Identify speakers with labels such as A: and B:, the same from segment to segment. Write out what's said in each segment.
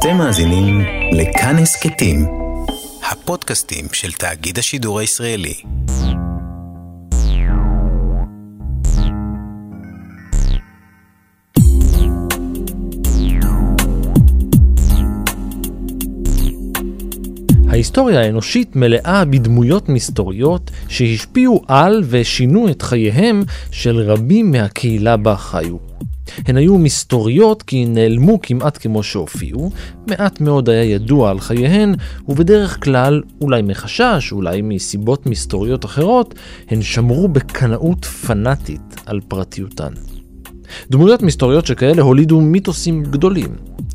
A: אתם מאזינים לכאן הסכתים, הפודקאסטים של תאגיד השידור הישראלי.
B: ההיסטוריה האנושית מלאה בדמויות מסתוריות שהשפיעו על ושינו את חייהם של רבים מהקהילה בה חיו. הן היו מסתוריות כי נעלמו כמעט כמו שהופיעו, מעט מאוד היה ידוע על חייהן, ובדרך כלל, אולי מחשש, אולי מסיבות מסתוריות אחרות, הן שמרו בקנאות פנאטית על פרטיותן. דמויות מסתוריות שכאלה הולידו מיתוסים גדולים.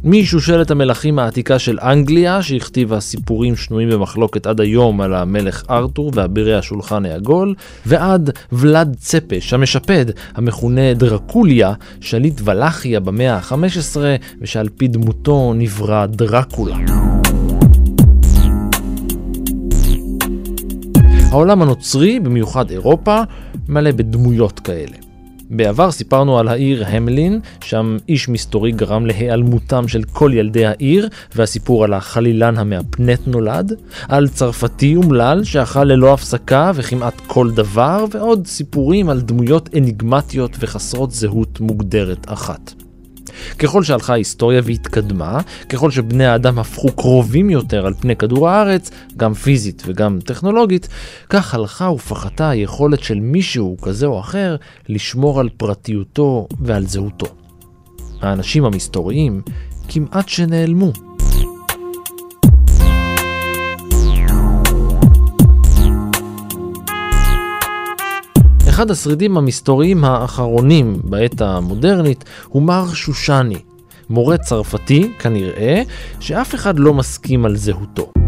B: משושלת המלכים העתיקה של אנגליה, שהכתיבה סיפורים שנויים במחלוקת עד היום על המלך ארתור ואבירי השולחן העגול, ועד ולאד צפש המשפד, המכונה דרקוליה, שליט ולאחיה במאה ה-15, ושעל פי דמותו נברא דרקולה. העולם הנוצרי, במיוחד אירופה, מלא בדמויות כאלה. בעבר סיפרנו על העיר המלין, שם איש מסתורי גרם להיעלמותם של כל ילדי העיר, והסיפור על החלילן המהפנט נולד, על צרפתי אומלל שאכל ללא הפסקה וכמעט כל דבר, ועוד סיפורים על דמויות אניגמטיות וחסרות זהות מוגדרת אחת. ככל שהלכה ההיסטוריה והתקדמה, ככל שבני האדם הפכו קרובים יותר על פני כדור הארץ, גם פיזית וגם טכנולוגית, כך הלכה ופחתה היכולת של מישהו כזה או אחר לשמור על פרטיותו ועל זהותו. האנשים המסתוריים כמעט שנעלמו. אחד השרידים המסתוריים האחרונים בעת המודרנית הוא מר שושני, מורה צרפתי, כנראה, שאף אחד לא מסכים על זהותו.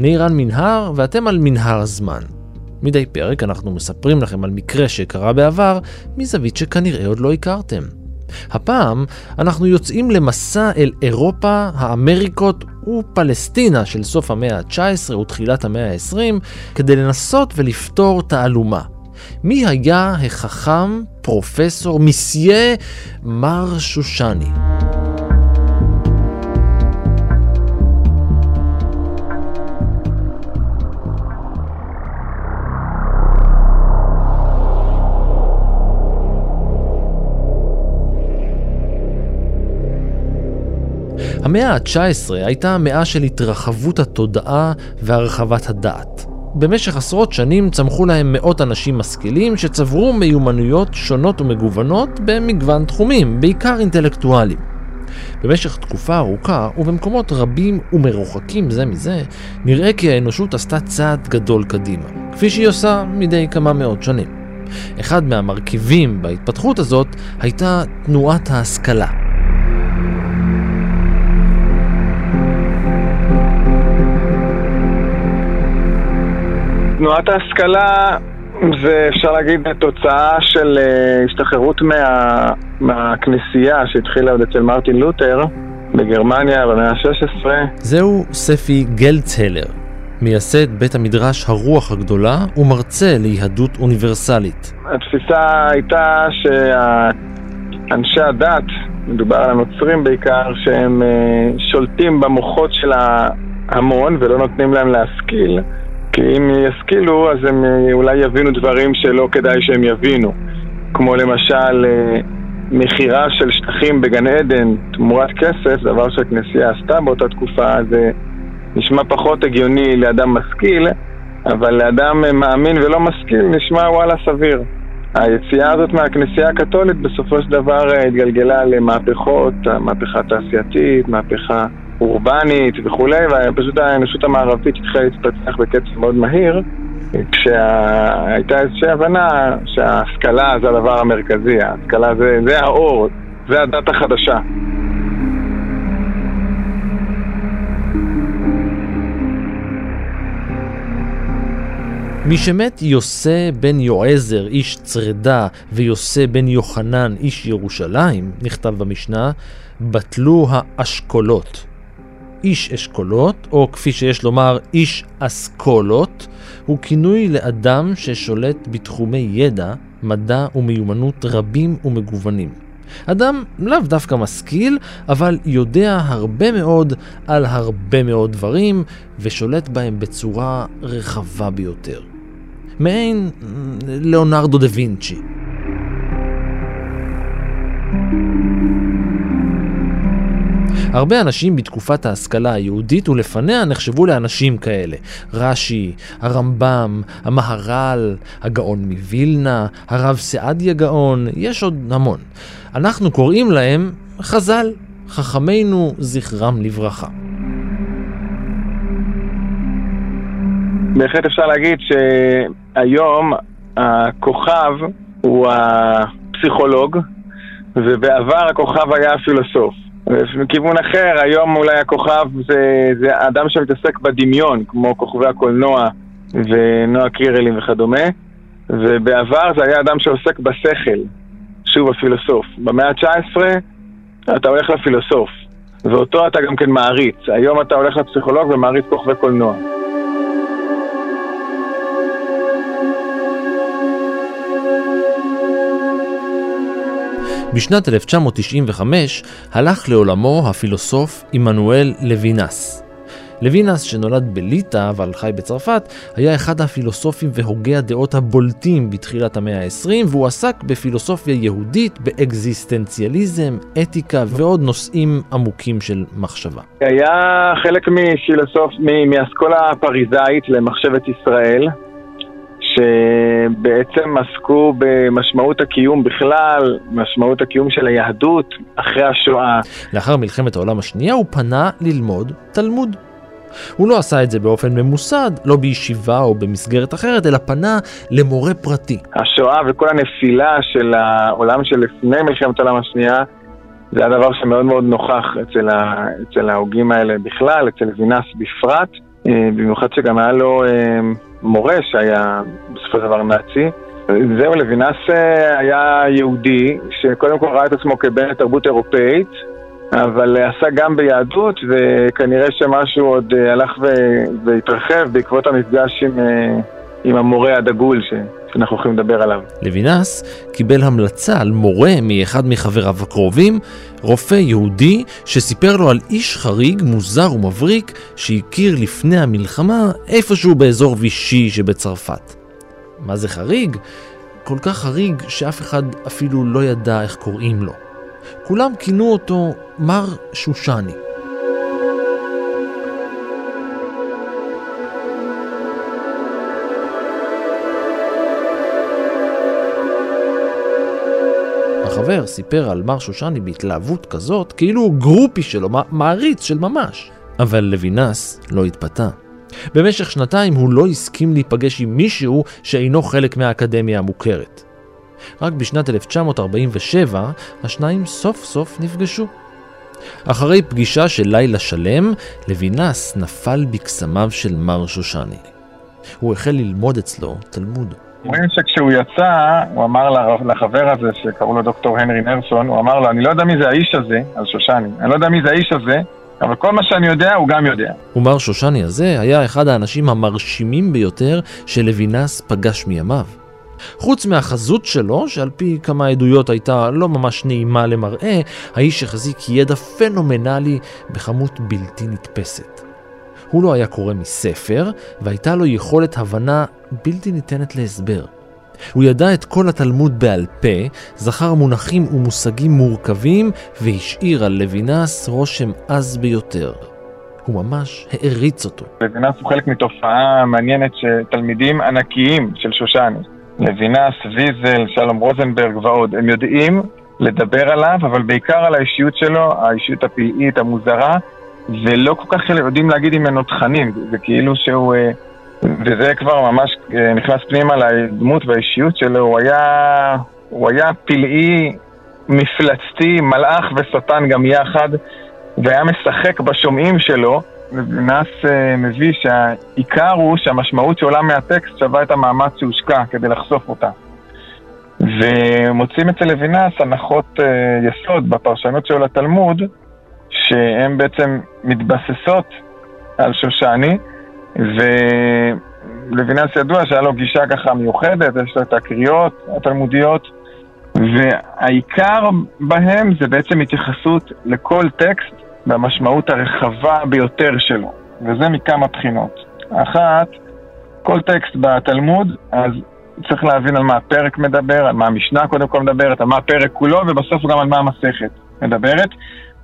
B: אני רן מנהר ואתם על מנהר הזמן. מדי פרק אנחנו מספרים לכם על מקרה שקרה בעבר מזווית שכנראה עוד לא הכרתם. הפעם אנחנו יוצאים למסע אל אירופה, האמריקות ופלסטינה של סוף המאה ה-19 ותחילת המאה ה-20 כדי לנסות ולפתור תעלומה. מי היה החכם, פרופסור, מסיה, מר שושני? המאה ה-19 הייתה המאה של התרחבות התודעה והרחבת הדעת. במשך עשרות שנים צמחו להם מאות אנשים משכילים שצברו מיומנויות שונות ומגוונות במגוון תחומים, בעיקר אינטלקטואליים. במשך תקופה ארוכה, ובמקומות רבים ומרוחקים זה מזה, נראה כי האנושות עשתה צעד גדול קדימה, כפי שהיא עושה מדי כמה מאות שנים. אחד מהמרכיבים בהתפתחות הזאת הייתה תנועת ההשכלה.
C: תנועת ההשכלה זה אפשר להגיד תוצאה של uh, השתחררות מה, מהכנסייה שהתחילה עוד אצל מרטין לותר בגרמניה במאה ה-16.
B: זהו ספי גלצהלר, מייסד בית המדרש הרוח הגדולה ומרצה ליהדות אוניברסלית.
C: התפיסה הייתה שאנשי הדת, מדובר על הנוצרים בעיקר, שהם uh, שולטים במוחות של ההמון ולא נותנים להם להשכיל. כי אם ישכילו, אז הם אה, אולי יבינו דברים שלא כדאי שהם יבינו. כמו למשל אה, מכירה של שטחים בגן עדן תמורת כסף, דבר שהכנסייה עשתה באותה תקופה, זה נשמע פחות הגיוני לאדם משכיל, אבל לאדם אה, מאמין ולא משכיל נשמע וואלה סביר. היציאה הזאת מהכנסייה הקתולית בסופו של דבר התגלגלה למהפכות, מהפכה תעשייתית, מהפכה אורבנית וכולי, ופשוט האנושות המערבית התחילה להתפתח בקצב מאוד מהיר, כשהייתה איזושהי הבנה שההשכלה זה הדבר המרכזי, ההשכלה זה, זה האור, זה הדת החדשה.
B: משמת יוסי בן יועזר, איש צרדה, ויוסי בן יוחנן, איש ירושלים, נכתב במשנה, בטלו האשכולות. איש אשכולות, או כפי שיש לומר, איש אסכולות, הוא כינוי לאדם ששולט בתחומי ידע, מדע ומיומנות רבים ומגוונים. אדם לאו דווקא משכיל, אבל יודע הרבה מאוד על הרבה מאוד דברים, ושולט בהם בצורה רחבה ביותר. מעין ליאונרדו דה וינצ'י. הרבה אנשים בתקופת ההשכלה היהודית ולפניה נחשבו לאנשים כאלה. רש"י, הרמב"ם, המהר"ל, הגאון מווילנה, הרב סעדיה גאון, יש עוד המון. אנחנו קוראים להם חז"ל, חכמינו זכרם לברכה.
C: בהחלט אפשר להגיד שהיום הכוכב הוא הפסיכולוג, ובעבר הכוכב היה הפילוסוף. מכיוון אחר, היום אולי הכוכב זה, זה אדם שמתעסק בדמיון, כמו כוכבי הקולנוע ונועה קירלים וכדומה, ובעבר זה היה אדם שעוסק בשכל, שוב הפילוסוף. במאה ה-19 אתה הולך לפילוסוף, ואותו אתה גם כן מעריץ. היום אתה הולך לפסיכולוג ומעריץ כוכבי קולנוע.
B: בשנת 1995 הלך לעולמו הפילוסוף עמנואל לוינס. לוינס, שנולד בליטא אבל חי בצרפת, היה אחד הפילוסופים והוגי הדעות הבולטים בתחילת המאה ה-20, והוא עסק בפילוסופיה יהודית, באקזיסטנציאליזם, אתיקה ועוד נושאים עמוקים של מחשבה.
C: היה חלק מפילוסוף, מאסכולה הפריזאית למחשבת ישראל, שבעצם עסקו במשמעות הקיום בכלל, משמעות הקיום של היהדות אחרי השואה.
B: לאחר מלחמת העולם השנייה הוא פנה ללמוד תלמוד. הוא לא עשה את זה באופן ממוסד, לא בישיבה או במסגרת אחרת, אלא פנה למורה פרטי.
C: השואה וכל הנפילה של העולם שלפני מלחמת העולם השנייה, זה הדבר שמאוד מאוד נוכח אצל, ה, אצל ההוגים האלה בכלל, אצל וינס בפרט, אה, במיוחד שגם היה לו אה, מורה שהיה בסופו של דבר נאצי. זהו, לוינס אה, היה יהודי שקודם כל ראה את עצמו כבן תרבות אירופאית, אבל עשה גם ביהדות, וכנראה שמשהו עוד אה, הלך והתרחב בעקבות המפגש עם, אה, עם המורה הדגול ש... שאנחנו יכולים לדבר עליו.
B: לוינס קיבל המלצה על מורה מאחד מחבריו הקרובים, רופא יהודי שסיפר לו על איש חריג, מוזר ומבריק, שהכיר לפני המלחמה איפשהו באזור וישי שבצרפת. מה זה חריג? כל כך חריג שאף אחד אפילו לא ידע איך קוראים לו. כולם כינו אותו מר שושני. החבר סיפר על מר שושני בהתלהבות כזאת, כאילו הוא גרופי שלו, מעריץ של ממש. אבל לוינס לא התפתה. במשך שנתיים הוא לא הסכים להיפגש עם מישהו שאינו חלק מהאקדמיה המוכרת. רק בשנת 1947 השניים סוף סוף נפגשו. אחרי פגישה של לילה שלם, לוינס נפל בקסמיו של מר שושני. הוא החל ללמוד אצלו תלמוד.
C: אומרים שכשהוא יצא, הוא אמר לחבר הזה, שקראו לו דוקטור הנרי נרסון, הוא אמר לו, אני לא יודע מי זה האיש הזה, על שושני, אני לא יודע מי זה האיש הזה, אבל כל מה שאני יודע, הוא גם יודע.
B: ומר שושני הזה היה אחד האנשים המרשימים ביותר שלוינס פגש מימיו. חוץ מהחזות שלו, שעל פי כמה עדויות הייתה לא ממש נעימה למראה, האיש החזיק ידע פנומנלי בכמות בלתי נתפסת. הוא לא היה קורא מספר, והייתה לו יכולת הבנה בלתי ניתנת להסבר. הוא ידע את כל התלמוד בעל פה, זכר מונחים ומושגים מורכבים, והשאיר על לוינס רושם עז ביותר. הוא ממש העריץ אותו.
C: לוינס הוא חלק מתופעה מעניינת שתלמידים ענקיים של שושני, לוינס, ויזל, שלום רוזנברג ועוד, הם יודעים לדבר עליו, אבל בעיקר על האישיות שלו, האישיות הפלאית, המוזרה, ולא כל כך יודעים להגיד ממנו תכנים, זה כאילו שהוא... אה, וזה כבר ממש אה, נכנס פנימה לדמות והאישיות שלו, הוא היה, הוא היה פלאי, מפלצתי, מלאך ושטן גם יחד, והיה משחק בשומעים שלו, לוינס אה, מביא שהעיקר הוא שהמשמעות שעולה מהטקסט שווה את המאמץ שהושקע כדי לחשוף אותה. ומוצאים אצל לוינס הנחות יסוד בפרשנות שלו לתלמוד, שהן בעצם מתבססות על שושני, ולוינס ידוע שהיה לו גישה ככה מיוחדת, יש לו את הקריאות התלמודיות, והעיקר בהם זה בעצם התייחסות לכל טקסט במשמעות הרחבה ביותר שלו, וזה מכמה בחינות. אחת, כל טקסט בתלמוד, אז צריך להבין על מה הפרק מדבר, על מה המשנה קודם כל מדברת, על מה הפרק כולו, ובסוף גם על מה המסכת מדברת,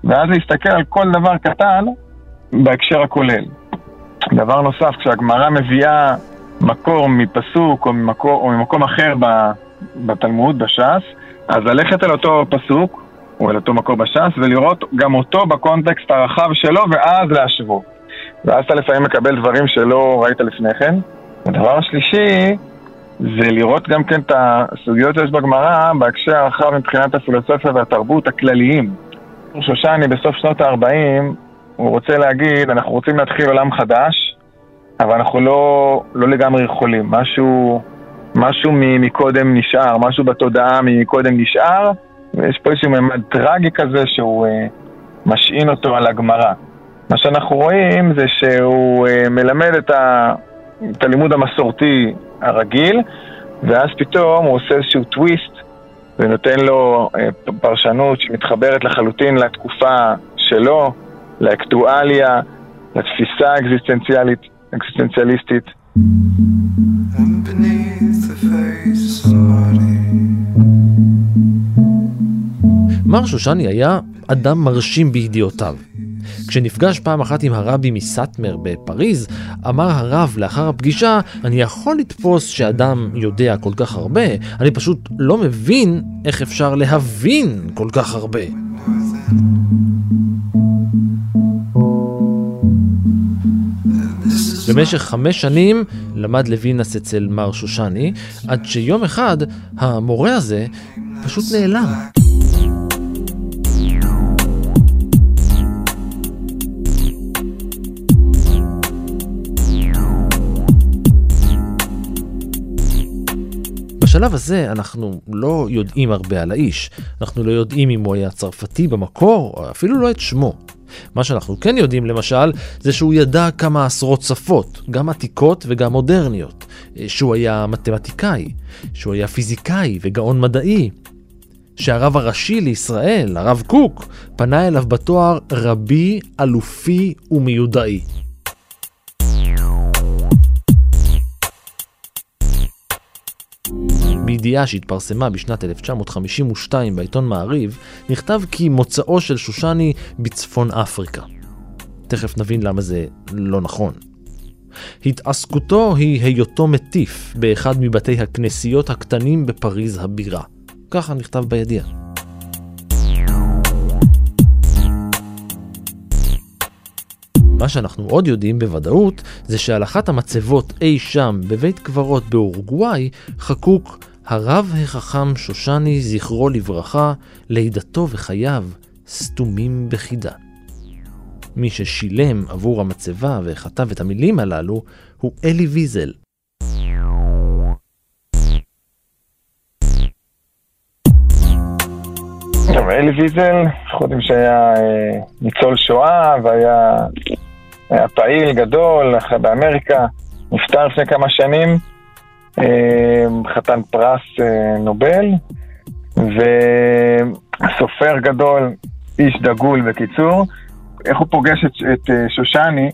C: ואז להסתכל על כל דבר קטן בהקשר הכולל. דבר נוסף, כשהגמרא מביאה מקור מפסוק או, ממקור, או ממקום אחר בתלמוד, בש"ס, אז ללכת אל אותו פסוק, או אל אותו מקור בש"ס, ולראות גם אותו בקונטקסט הרחב שלו, ואז להשוות. ואז אתה לפעמים מקבל דברים שלא ראית לפני כן. הדבר השלישי, זה לראות גם כן את הסוגיות שיש בגמרא בהקשר הרחב מבחינת הפילוסופיה והתרבות הכלליים. שושני בסוף שנות ה-40, הוא רוצה להגיד, אנחנו רוצים להתחיל עולם חדש, אבל אנחנו לא, לא לגמרי יכולים. משהו, משהו מקודם נשאר, משהו בתודעה מקודם נשאר, ויש פה איזשהו ממד טרגי כזה שהוא אה, משעין אותו על הגמרא. מה שאנחנו רואים זה שהוא אה, מלמד את, ה, את הלימוד המסורתי הרגיל, ואז פתאום הוא עושה איזשהו טוויסט ונותן לו אה, פרשנות שמתחברת לחלוטין לתקופה שלו, לאקטואליה, לתפיסה האקזיסטנציאלית, אקזיסטנציאליסטית.
B: מר שושני היה אדם מרשים בידיעותיו. כשנפגש פעם אחת עם הרבי מסאטמר בפריז, אמר הרב לאחר הפגישה, אני יכול לתפוס שאדם יודע כל כך הרבה, אני פשוט לא מבין איך אפשר להבין כל כך הרבה. במשך חמש שנים למד לוינס אצל מר שושני, עד שיום אחד המורה הזה פשוט נעלם. בשלב הזה אנחנו לא יודעים הרבה על האיש. אנחנו לא יודעים אם הוא היה צרפתי במקור, או אפילו לא את שמו. מה שאנחנו כן יודעים למשל, זה שהוא ידע כמה עשרות שפות, גם עתיקות וגם מודרניות. שהוא היה מתמטיקאי, שהוא היה פיזיקאי וגאון מדעי. שהרב הראשי לישראל, הרב קוק, פנה אליו בתואר רבי, אלופי ומיודעי. בידיעה שהתפרסמה בשנת 1952 בעיתון מעריב, נכתב כי מוצאו של שושני בצפון אפריקה. תכף נבין למה זה לא נכון. התעסקותו היא היותו מטיף באחד מבתי הכנסיות הקטנים בפריז הבירה. ככה נכתב בידיעה. מה שאנחנו עוד יודעים בוודאות זה שעל אחת המצבות אי שם בבית קברות באורוגוואי חקוק הרב החכם שושני, זכרו לברכה, לידתו וחייו סתומים בחידה. מי ששילם עבור המצבה וכתב את המילים הללו הוא אלי ויזל.
C: טוב, אלי ויזל, אנחנו יודעים שהיה אה, ניצול שואה והיה היה פעיל גדול באמריקה, נפטר לפני כמה שנים. אמ, חתן פרס אה, נובל, וסופר גדול, איש דגול בקיצור. איך הוא פוגש את, את אה, שושני?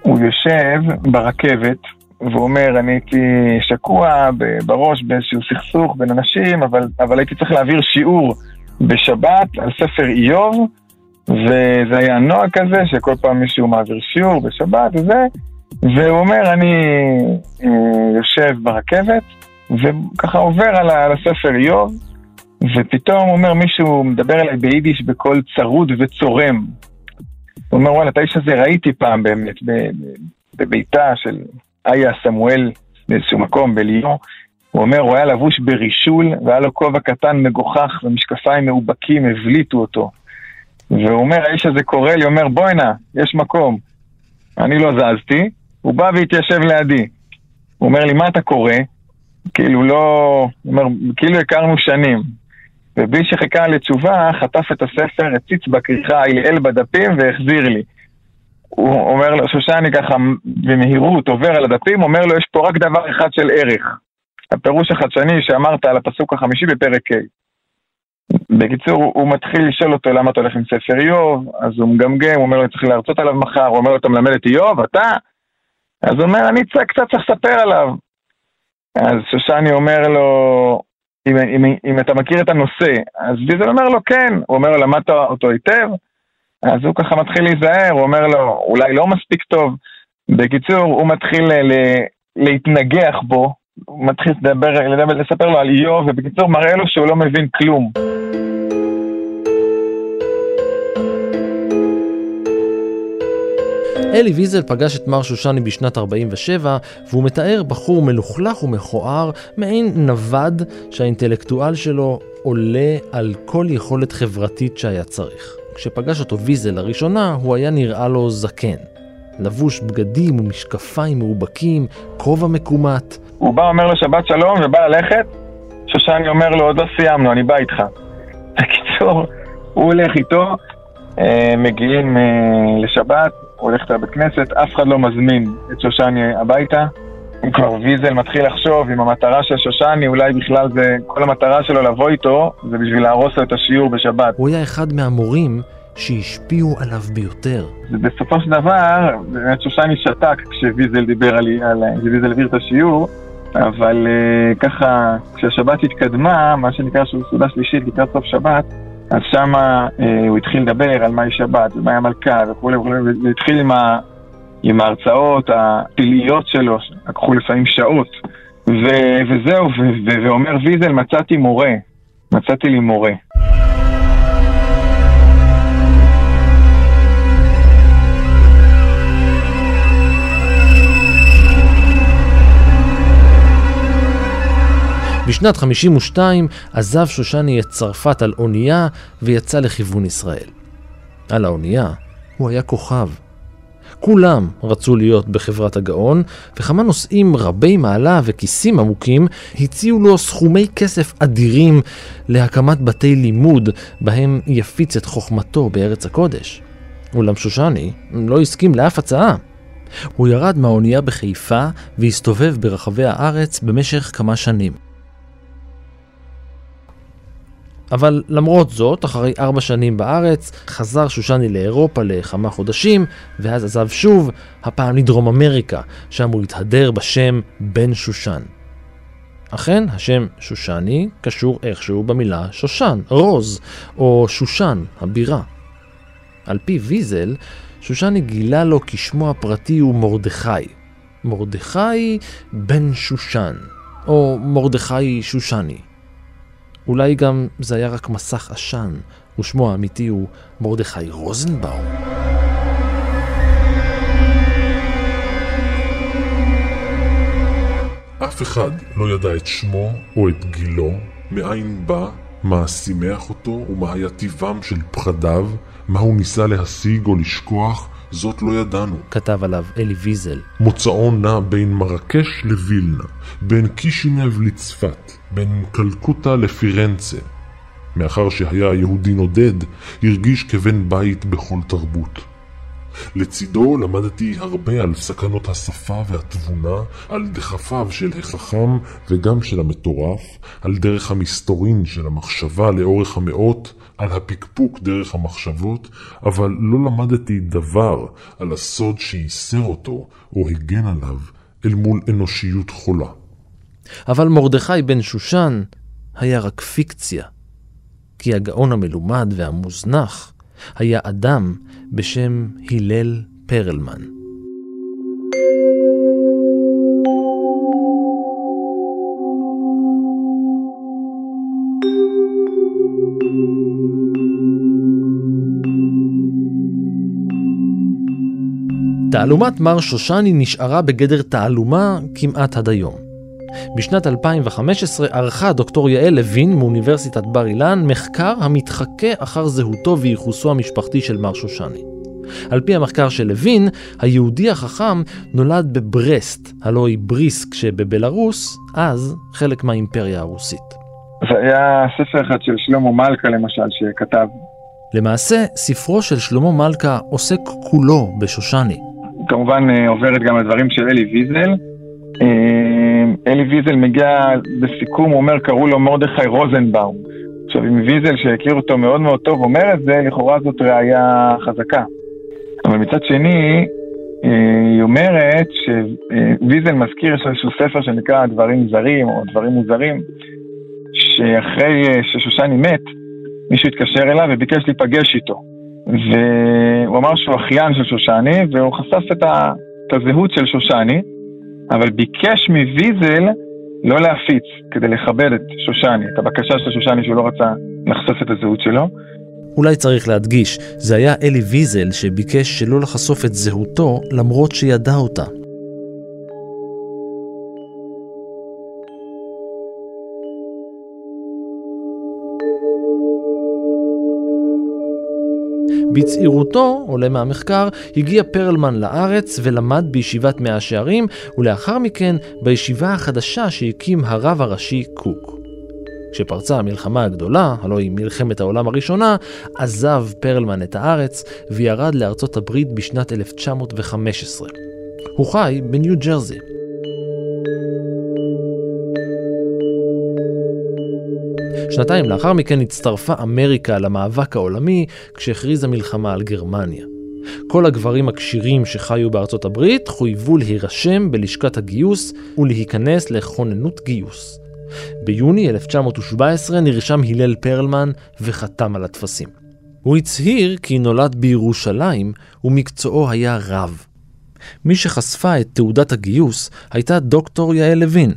C: הוא יושב ברכבת ואומר, אני הייתי שקוע בראש באיזשהו סכסוך בין אנשים, אבל, אבל הייתי צריך להעביר שיעור בשבת על ספר איוב, וזה היה נוהג כזה שכל פעם מישהו מעביר שיעור בשבת וזה, והוא אומר, אני אה, יושב ברכבת, וככה עובר על הספר איוב, ופתאום הוא אומר, מישהו מדבר אליי ביידיש בקול צרוד וצורם. הוא אומר, וואלה, את האיש הזה ראיתי פעם באמת, בביתה של איה סמואל באיזשהו מקום בליון. הוא אומר, הוא היה לבוש ברישול, והיה לו כובע קטן מגוחך ומשקפיים מאובקים הבליטו אותו. והוא אומר, האיש הזה קורא לי, אומר, בואי נא, יש מקום. אני לא זזתי, הוא בא והתיישב לידי. הוא אומר לי, מה אתה קורא? כאילו לא... אומר, כאילו הכרנו שנים. ובלי שחיכה לתשובה, חטף את הספר, הציץ בכריכה, הלעל בדפים והחזיר לי. הוא אומר לו, שושני ככה במהירות עובר על הדפים, אומר לו, יש פה רק דבר אחד של ערך. הפירוש החדשני שאמרת על הפסוק החמישי בפרק ה'. בקיצור, הוא מתחיל לשאול אותו למה אתה הולך עם ספר איוב, אז הוא מגמגם, הוא אומר לו, צריך להרצות עליו מחר, הוא אומר לו, אתה מלמד את איוב, אתה? אז הוא אומר, אני קצת צריך לספר עליו. אז שושני אומר לו, אם, אם, אם אתה מכיר את הנושא, אז ויזל אומר לו, כן. הוא אומר לו, למדת אותו היטב? אז הוא ככה מתחיל להיזהר, הוא אומר לו, אולי לא מספיק טוב. בקיצור, הוא מתחיל ל, להתנגח בו, הוא מתחיל לדבר, לדבר, לספר לו על איוב, ובקיצור מראה לו שהוא לא מבין כלום.
B: אלי ויזל פגש את מר שושני בשנת 47, והוא מתאר בחור מלוכלך ומכוער, מעין נווד שהאינטלקטואל שלו עולה על כל יכולת חברתית שהיה צריך. כשפגש אותו ויזל לראשונה, הוא היה נראה לו זקן. לבוש בגדים ומשקפיים מאובקים, כובע מקומט.
C: הוא בא, אומר לו שבת שלום ובא ללכת, שושני אומר לו, עוד לא סיימנו, אני בא איתך. בקיצור, הוא הולך איתו, אה, מגיעים אה, לשבת, הוא הולך לבית כנסת, אף אחד לא מזמין את שושני הביתה. כבר ויזל מתחיל לחשוב אם המטרה של שושני, אולי בכלל זה, כל המטרה שלו לבוא איתו, זה בשביל להרוס לו את השיעור בשבת.
B: הוא היה אחד מהמורים שהשפיעו עליו ביותר.
C: ובסופו של דבר, באמת שושני שתק כשוויזל דיבר על, כשוויזל העביר את השיעור, אבל uh, ככה, כשהשבת התקדמה, מה שנקרא סעודה שלישית לקראת סוף שבת, אז שם אה, הוא התחיל לדבר על מהי שבת ומהי המלכה וכולי וכולי, והתחיל עם, ה, עם ההרצאות הפלאיות שלו, לקחו לפעמים שעות, ו, וזהו, ו, ו, ואומר ויזל, מצאתי מורה, מצאתי לי מורה.
B: בשנת 52 עזב שושני את צרפת על אונייה ויצא לכיוון ישראל. על האונייה הוא היה כוכב. כולם רצו להיות בחברת הגאון, וכמה נושאים רבי מעלה וכיסים עמוקים הציעו לו סכומי כסף אדירים להקמת בתי לימוד בהם יפיץ את חוכמתו בארץ הקודש. אולם שושני לא הסכים לאף הצעה. הוא ירד מהאונייה בחיפה והסתובב ברחבי הארץ במשך כמה שנים. אבל למרות זאת, אחרי ארבע שנים בארץ, חזר שושני לאירופה לכמה חודשים, ואז עזב שוב, הפעם לדרום אמריקה, שם הוא התהדר בשם בן שושן. אכן, השם שושני קשור איכשהו במילה שושן, רוז, או שושן, הבירה. על פי ויזל, שושני גילה לו כי שמו הפרטי הוא מרדכי. מרדכי בן שושן, או מרדכי שושני. אולי גם זה היה רק מסך עשן, ושמו האמיתי הוא מרדכי רוזנבאום.
D: אף אחד לא ידע את שמו או את גילו, מאין בא, מה שימח אותו ומה היה טיבם של פחדיו, מה הוא ניסה להשיג או לשכוח, זאת לא ידענו.
B: כתב עליו אלי ויזל.
D: מוצאו נע בין מרקש לווילנה, בין קישינב לצפת, בין קלקוטה לפירנצה. מאחר שהיה יהודי נודד, הרגיש כבן בית בכל תרבות. לצידו למדתי הרבה על סכנות השפה והתבונה, על דחפיו של החכם וגם של המטורף, על דרך המסתורין של המחשבה לאורך המאות, על הפקפוק דרך המחשבות, אבל לא למדתי דבר על הסוד שייסר אותו או הגן עליו אל מול אנושיות חולה.
B: אבל מרדכי בן שושן היה רק פיקציה, כי הגאון המלומד והמוזנח היה אדם בשם הלל פרלמן. תעלומת מר שושני נשארה בגדר תעלומה כמעט עד היום. בשנת 2015 ערכה דוקטור יעל לוין מאוניברסיטת בר אילן מחקר המתחקה אחר זהותו וייחוסו המשפחתי של מר שושני. על פי המחקר של לוין, היהודי החכם נולד בברסט, הלוא היא בריסק שבבלארוס, אז חלק מהאימפריה הרוסית.
C: זה היה ספר אחד של שלמה מלכה למשל, שכתב.
B: למעשה, ספרו של שלמה מלכה עוסק כולו בשושני.
C: כמובן אה, עוברת גם לדברים של אלי ויזל. אה, אלי ויזל מגיע בסיכום, הוא אומר, קראו לו מרדכי רוזנבאום. עכשיו, אם ויזל, שהכיר אותו מאוד מאוד טוב, אומר את זה, לכאורה זאת ראייה חזקה. אבל מצד שני, אה, היא אומרת שוויזל מזכיר, יש איזשהו ספר שנקרא דברים זרים, או דברים מוזרים, שאחרי ששושני מת, מישהו התקשר אליו וביקש להיפגש איתו. והוא אמר שהוא אחיין של שושני, והוא חשף את, ה... את הזהות של שושני, אבל ביקש מוויזל לא להפיץ, כדי לכבד את שושני, את הבקשה של שושני שהוא לא רצה לחשוף את הזהות שלו.
B: אולי צריך להדגיש, זה היה אלי ויזל שביקש שלא לחשוף את זהותו למרות שידע אותה. בצעירותו, עולה מהמחקר, הגיע פרלמן לארץ ולמד בישיבת מאה שערים, ולאחר מכן בישיבה החדשה שהקים הרב הראשי קוק. כשפרצה המלחמה הגדולה, הלוא היא מלחמת העולם הראשונה, עזב פרלמן את הארץ וירד לארצות הברית בשנת 1915. הוא חי בניו ג'רזי. שנתיים לאחר מכן הצטרפה אמריקה למאבק העולמי כשהכריזה מלחמה על גרמניה. כל הגברים הכשירים שחיו בארצות הברית חויבו להירשם בלשכת הגיוס ולהיכנס לכוננות גיוס. ביוני 1917 נרשם הלל פרלמן וחתם על הטפסים. הוא הצהיר כי נולד בירושלים ומקצועו היה רב. מי שחשפה את תעודת הגיוס הייתה דוקטור יעל לוין.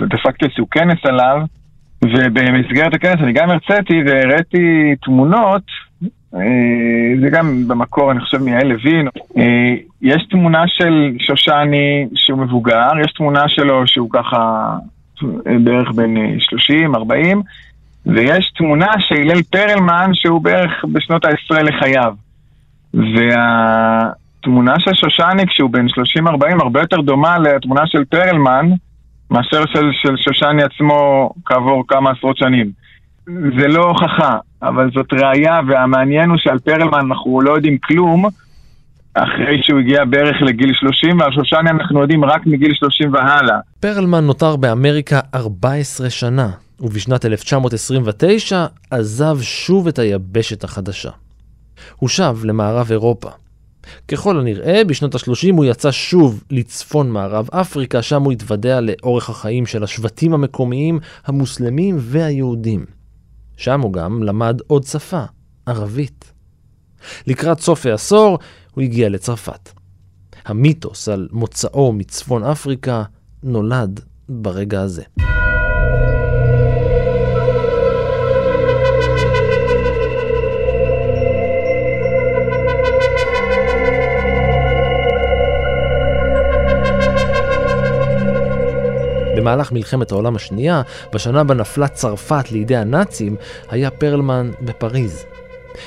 C: דפקתי איזשהו כנס עליו, ובמסגרת הכנס אני גם הרציתי והראיתי תמונות, אה, זה גם במקור, אני חושב, מיעל לוין. אה, יש תמונה של שושני שהוא מבוגר, יש תמונה שלו שהוא ככה בערך בין 30, אה, 40, ויש תמונה של הלל פרלמן שהוא בערך בשנות העשרה לחייו. והתמונה של שושני כשהוא בן 30-40 הרבה יותר דומה לתמונה של פרלמן מאשר של, של שושני עצמו כעבור כמה עשרות שנים. זה לא הוכחה, אבל זאת ראייה, והמעניין הוא שעל פרלמן אנחנו לא יודעים כלום, אחרי שהוא הגיע בערך לגיל 30, ועל שושני אנחנו יודעים רק מגיל 30 והלאה.
B: פרלמן נותר באמריקה 14 שנה, ובשנת 1929 עזב שוב את היבשת החדשה. הוא שב למערב אירופה. ככל הנראה, בשנות ה-30 הוא יצא שוב לצפון מערב אפריקה, שם הוא התוודע לאורך החיים של השבטים המקומיים, המוסלמים והיהודים. שם הוא גם למד עוד שפה, ערבית. לקראת סוף העשור הוא הגיע לצרפת. המיתוס על מוצאו מצפון אפריקה נולד ברגע הזה. במהלך מלחמת העולם השנייה, בשנה בה נפלה צרפת לידי הנאצים, היה פרלמן בפריז.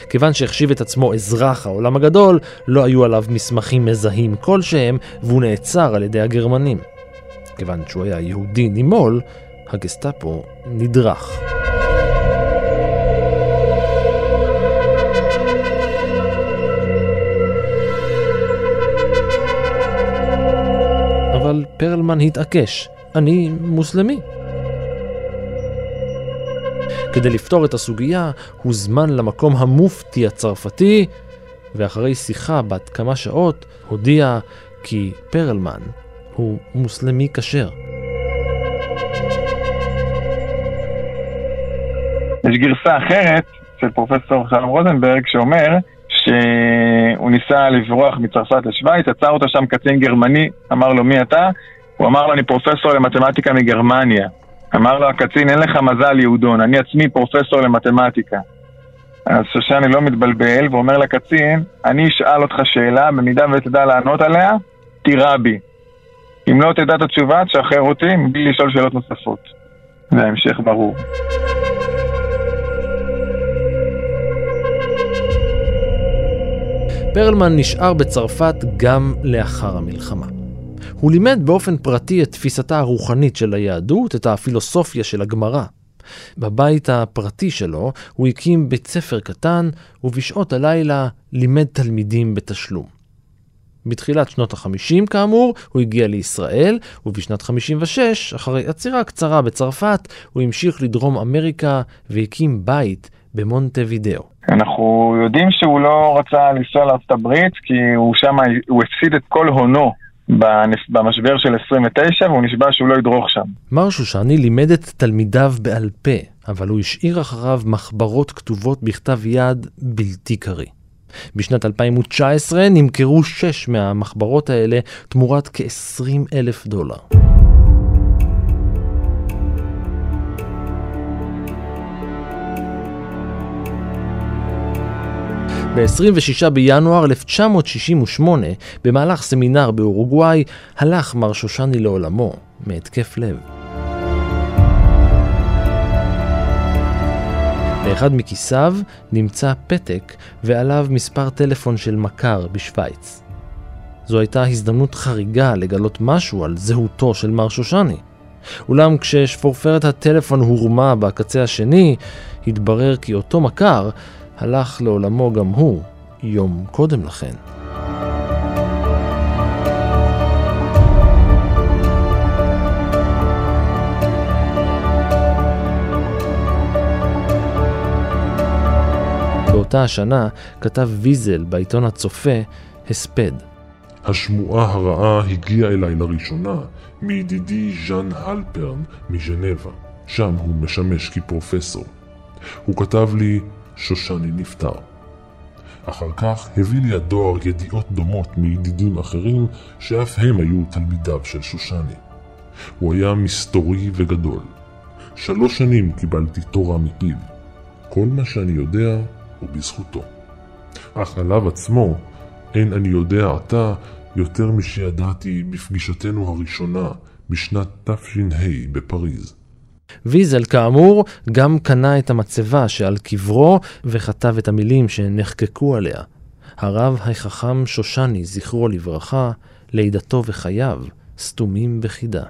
B: כיוון שהחשיב את עצמו אזרח העולם הגדול, לא היו עליו מסמכים מזהים כלשהם, והוא נעצר על ידי הגרמנים. כיוון שהוא היה יהודי נימול, הגסטאפו נדרך. אבל פרלמן התעקש, אני מוסלמי. כדי לפתור את הסוגיה, הוזמן למקום המופתי הצרפתי, ואחרי שיחה בת כמה שעות, הודיע כי פרלמן הוא מוסלמי כשר.
C: יש גרסה אחרת של פרופסור שלום רוזנברג שאומר שהוא ניסה לברוח מצרפת לשוויץ, עצר אותו שם קצין גרמני, אמר לו מי אתה? הוא אמר לו אני פרופסור למתמטיקה מגרמניה. אמר לו הקצין, אין לך מזל יהודון, אני עצמי פרופסור למתמטיקה. אז שושני לא מתבלבל ואומר לקצין, אני אשאל אותך שאלה, במידה ותדע לענות עליה, תירה בי. אם לא תדע את התשובה, תשחרר אותי מבלי לשאול שאלות נוספות. וההמשך ברור.
B: פרלמן נשאר בצרפת גם לאחר המלחמה. הוא לימד באופן פרטי את תפיסתה הרוחנית של היהדות, את הפילוסופיה של הגמרא. בבית הפרטי שלו הוא הקים בית ספר קטן, ובשעות הלילה לימד תלמידים בתשלום. בתחילת שנות ה-50 כאמור, הוא הגיע לישראל, ובשנת 56, אחרי עצירה קצרה בצרפת, הוא המשיך לדרום אמריקה והקים בית במונטה וידאו.
C: אנחנו יודעים שהוא לא רצה לנסוע לארצות הברית, כי הוא שם, הוא הפסיד את כל הונו במשבר של 29, והוא נשבע שהוא לא ידרוך שם.
B: מר שושני לימד את תלמידיו בעל פה, אבל הוא השאיר אחריו מחברות כתובות בכתב יד בלתי קריא. בשנת 2019 נמכרו שש מהמחברות האלה תמורת כ-20 אלף דולר. ב-26 בינואר 1968, במהלך סמינר באורוגוואי, הלך מר שושני לעולמו מהתקף לב. באחד מכיסיו נמצא פתק ועליו מספר טלפון של מכר בשוויץ. זו הייתה הזדמנות חריגה לגלות משהו על זהותו של מר שושני. אולם כששפורפרת הטלפון הורמה בקצה השני, התברר כי אותו מכר הלך לעולמו גם הוא יום קודם לכן. באותה השנה כתב ויזל בעיתון הצופה הספד.
D: השמועה הרעה הגיעה אליי לראשונה מידידי ז'אן הלפרן מז'נבה, שם הוא משמש כפרופסור. הוא כתב לי, שושני נפטר. אחר כך הביא לי הדואר ידיעות דומות מידידים אחרים שאף הם היו תלמידיו של שושני. הוא היה מסתורי וגדול. שלוש שנים קיבלתי תורה מפיו. כל מה שאני יודע ובזכותו. אך עליו עצמו אין אני יודע עתה יותר משידעתי בפגישתנו הראשונה בשנת תש"ה בפריז.
B: ויזל כאמור גם קנה את המצבה שעל קברו וכתב את המילים שנחקקו עליה. הרב החכם שושני, זכרו לברכה, לידתו וחייו סתומים בחידה.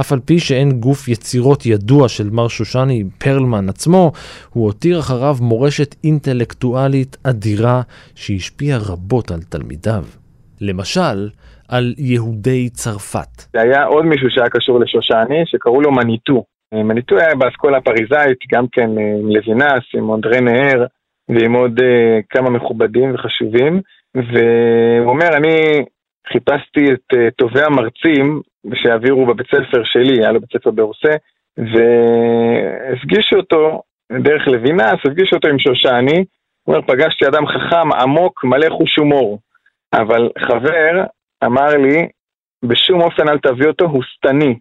B: אף על פי שאין גוף יצירות ידוע של מר שושני פרלמן עצמו, הוא הותיר אחריו מורשת אינטלקטואלית אדירה שהשפיעה רבות על תלמידיו. למשל, על יהודי צרפת.
C: היה עוד מישהו שהיה קשור לשושני, שקראו לו מניטו. מניטו היה באסכולה הפריזאית, גם כן עם לוינס, עם אנדרי נהר ועם עוד uh, כמה מכובדים וחשובים, והוא אומר, אני חיפשתי את uh, טובי המרצים שהעבירו בבית ספר שלי, היה לו בית ספר ברוסה, והפגישו אותו דרך לוינס, הפגישו אותו עם שושני, הוא אומר, פגשתי אדם חכם, עמוק, מלא חוש הומור. אבל חבר אמר לי, בשום אופן אל תביא אותו, הוא שטני.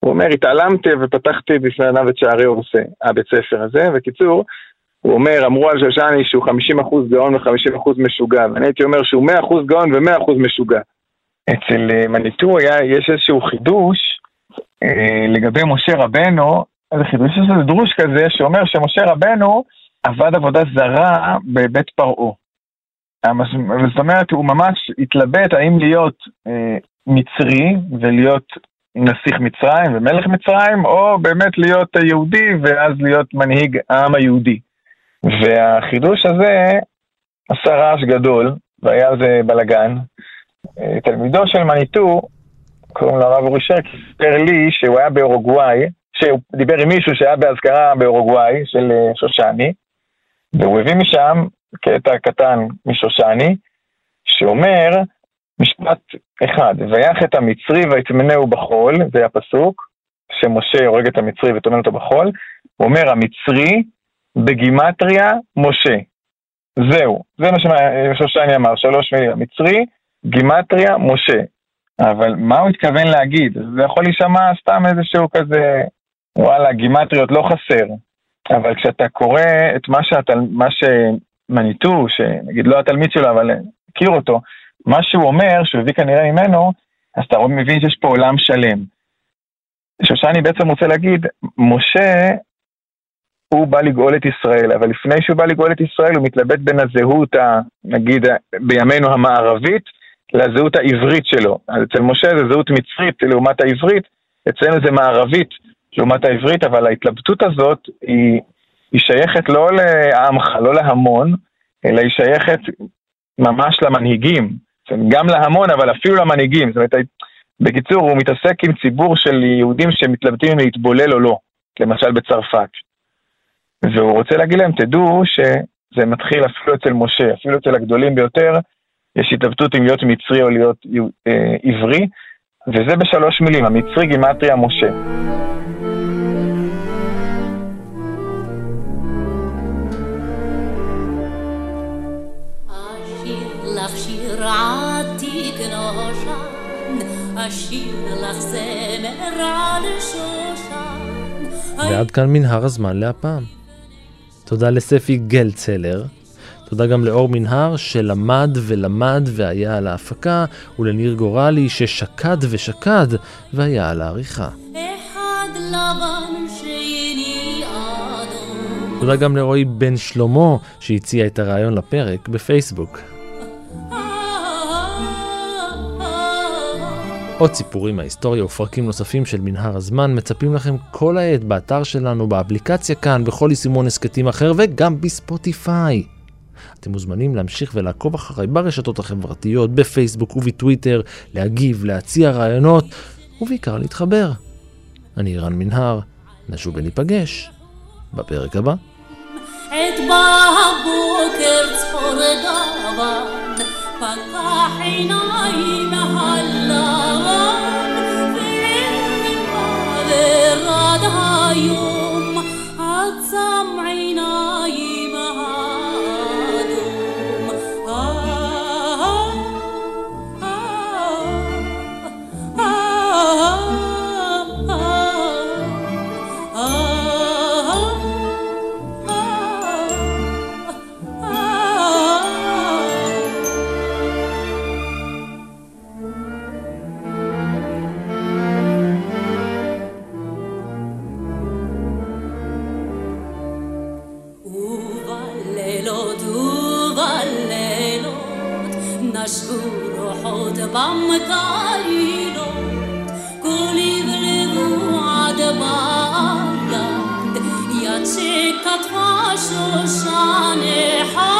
C: הוא אומר, התעלמתי ופתחתי בפני עיניו את שערי אורסה, הבית ספר הזה. בקיצור, הוא אומר, אמרו על שושני שהוא 50% גאון ו-50% משוגע, ואני הייתי אומר שהוא 100% גאון ו-100% משוגע. אצל אה, מניטו יש איזשהו חידוש אה, לגבי משה רבנו, איזה חידוש, יש איזה דרוש כזה שאומר שמשה רבנו עבד עבודה זרה בבית פרעה. זאת אומרת, הוא ממש התלבט האם להיות אה, מצרי ולהיות נסיך מצרים ומלך מצרים, או באמת להיות יהודי ואז להיות מנהיג העם היהודי. והחידוש הזה עשה רעש גדול, והיה על זה בלאגן. אה, תלמידו של מניטו, קוראים לו הרב אורי שרק, סיפר לי שהוא היה באורוגוואי, שהוא דיבר עם מישהו שהיה באזכרה באורוגוואי, של אה, שושני, והוא הביא משם קטע קטן משושני, שאומר משפט אחד, ויח את המצרי ויטמנהו בחול, זה הפסוק, שמשה הורג את המצרי וטומן אותו בחול, הוא אומר המצרי בגימטריה משה. זהו, זה מה ששושני אמר, שלוש מילים, המצרי, גימטריה, משה. אבל מה הוא התכוון להגיד? זה יכול להישמע סתם איזשהו כזה, וואלה, גימטריות לא חסר. אבל כשאתה קורא את מה, שאת, מה שמניטו, שנגיד לא התלמיד שלו, אבל הכיר אותו, מה שהוא אומר, שהוא הביא כנראה ממנו, אז אתה מבין שיש פה עולם שלם. שושני בעצם רוצה להגיד, משה הוא בא לגאול את ישראל, אבל לפני שהוא בא לגאול את ישראל הוא מתלבט בין הזהות, ה, נגיד בימינו המערבית, לזהות העברית שלו. אז אצל משה זה זהות מצרית לעומת העברית, אצלנו זה מערבית לעומת העברית, אבל ההתלבטות הזאת היא, היא שייכת לא לעמך, לא להמון, אלא היא שייכת ממש למנהיגים. גם להמון, אבל אפילו למנהיגים. זאת אומרת, בקיצור, הוא מתעסק עם ציבור של יהודים שמתלבטים אם להתבולל או לא, למשל בצרפת. והוא רוצה להגיד להם, תדעו שזה מתחיל אפילו אצל משה, אפילו אצל הגדולים ביותר, יש התלבטות אם להיות מצרי או להיות אה, עברי, וזה בשלוש מילים, המצרי גימטריה משה.
B: ועד כאן מנהר הזמן להפעם. תודה לספי גלצלר, תודה גם לאור מנהר שלמד ולמד והיה על ההפקה, ולניר גורלי ששקד ושקד והיה על העריכה. תודה גם לרועי בן שלמה שהציע את הרעיון לפרק בפייסבוק. עוד סיפורים מההיסטוריה ופרקים נוספים של מנהר הזמן מצפים לכם כל העת באתר שלנו, באפליקציה כאן, בכל יישומון הסכתים אחר וגם בספוטיפיי. אתם מוזמנים להמשיך ולעקוב אחריי ברשתות החברתיות, בפייסבוק ובטוויטר, להגיב, להציע רעיונות, ובעיקר להתחבר. אני רן מנהר, נשוב וניפגש בפרק הבא. את בבוקר צפור דבן, פקח עיניים ועם Ashkuro hod bam
E: kailo Koliv levu ad balad Yatshe katva shoshane hal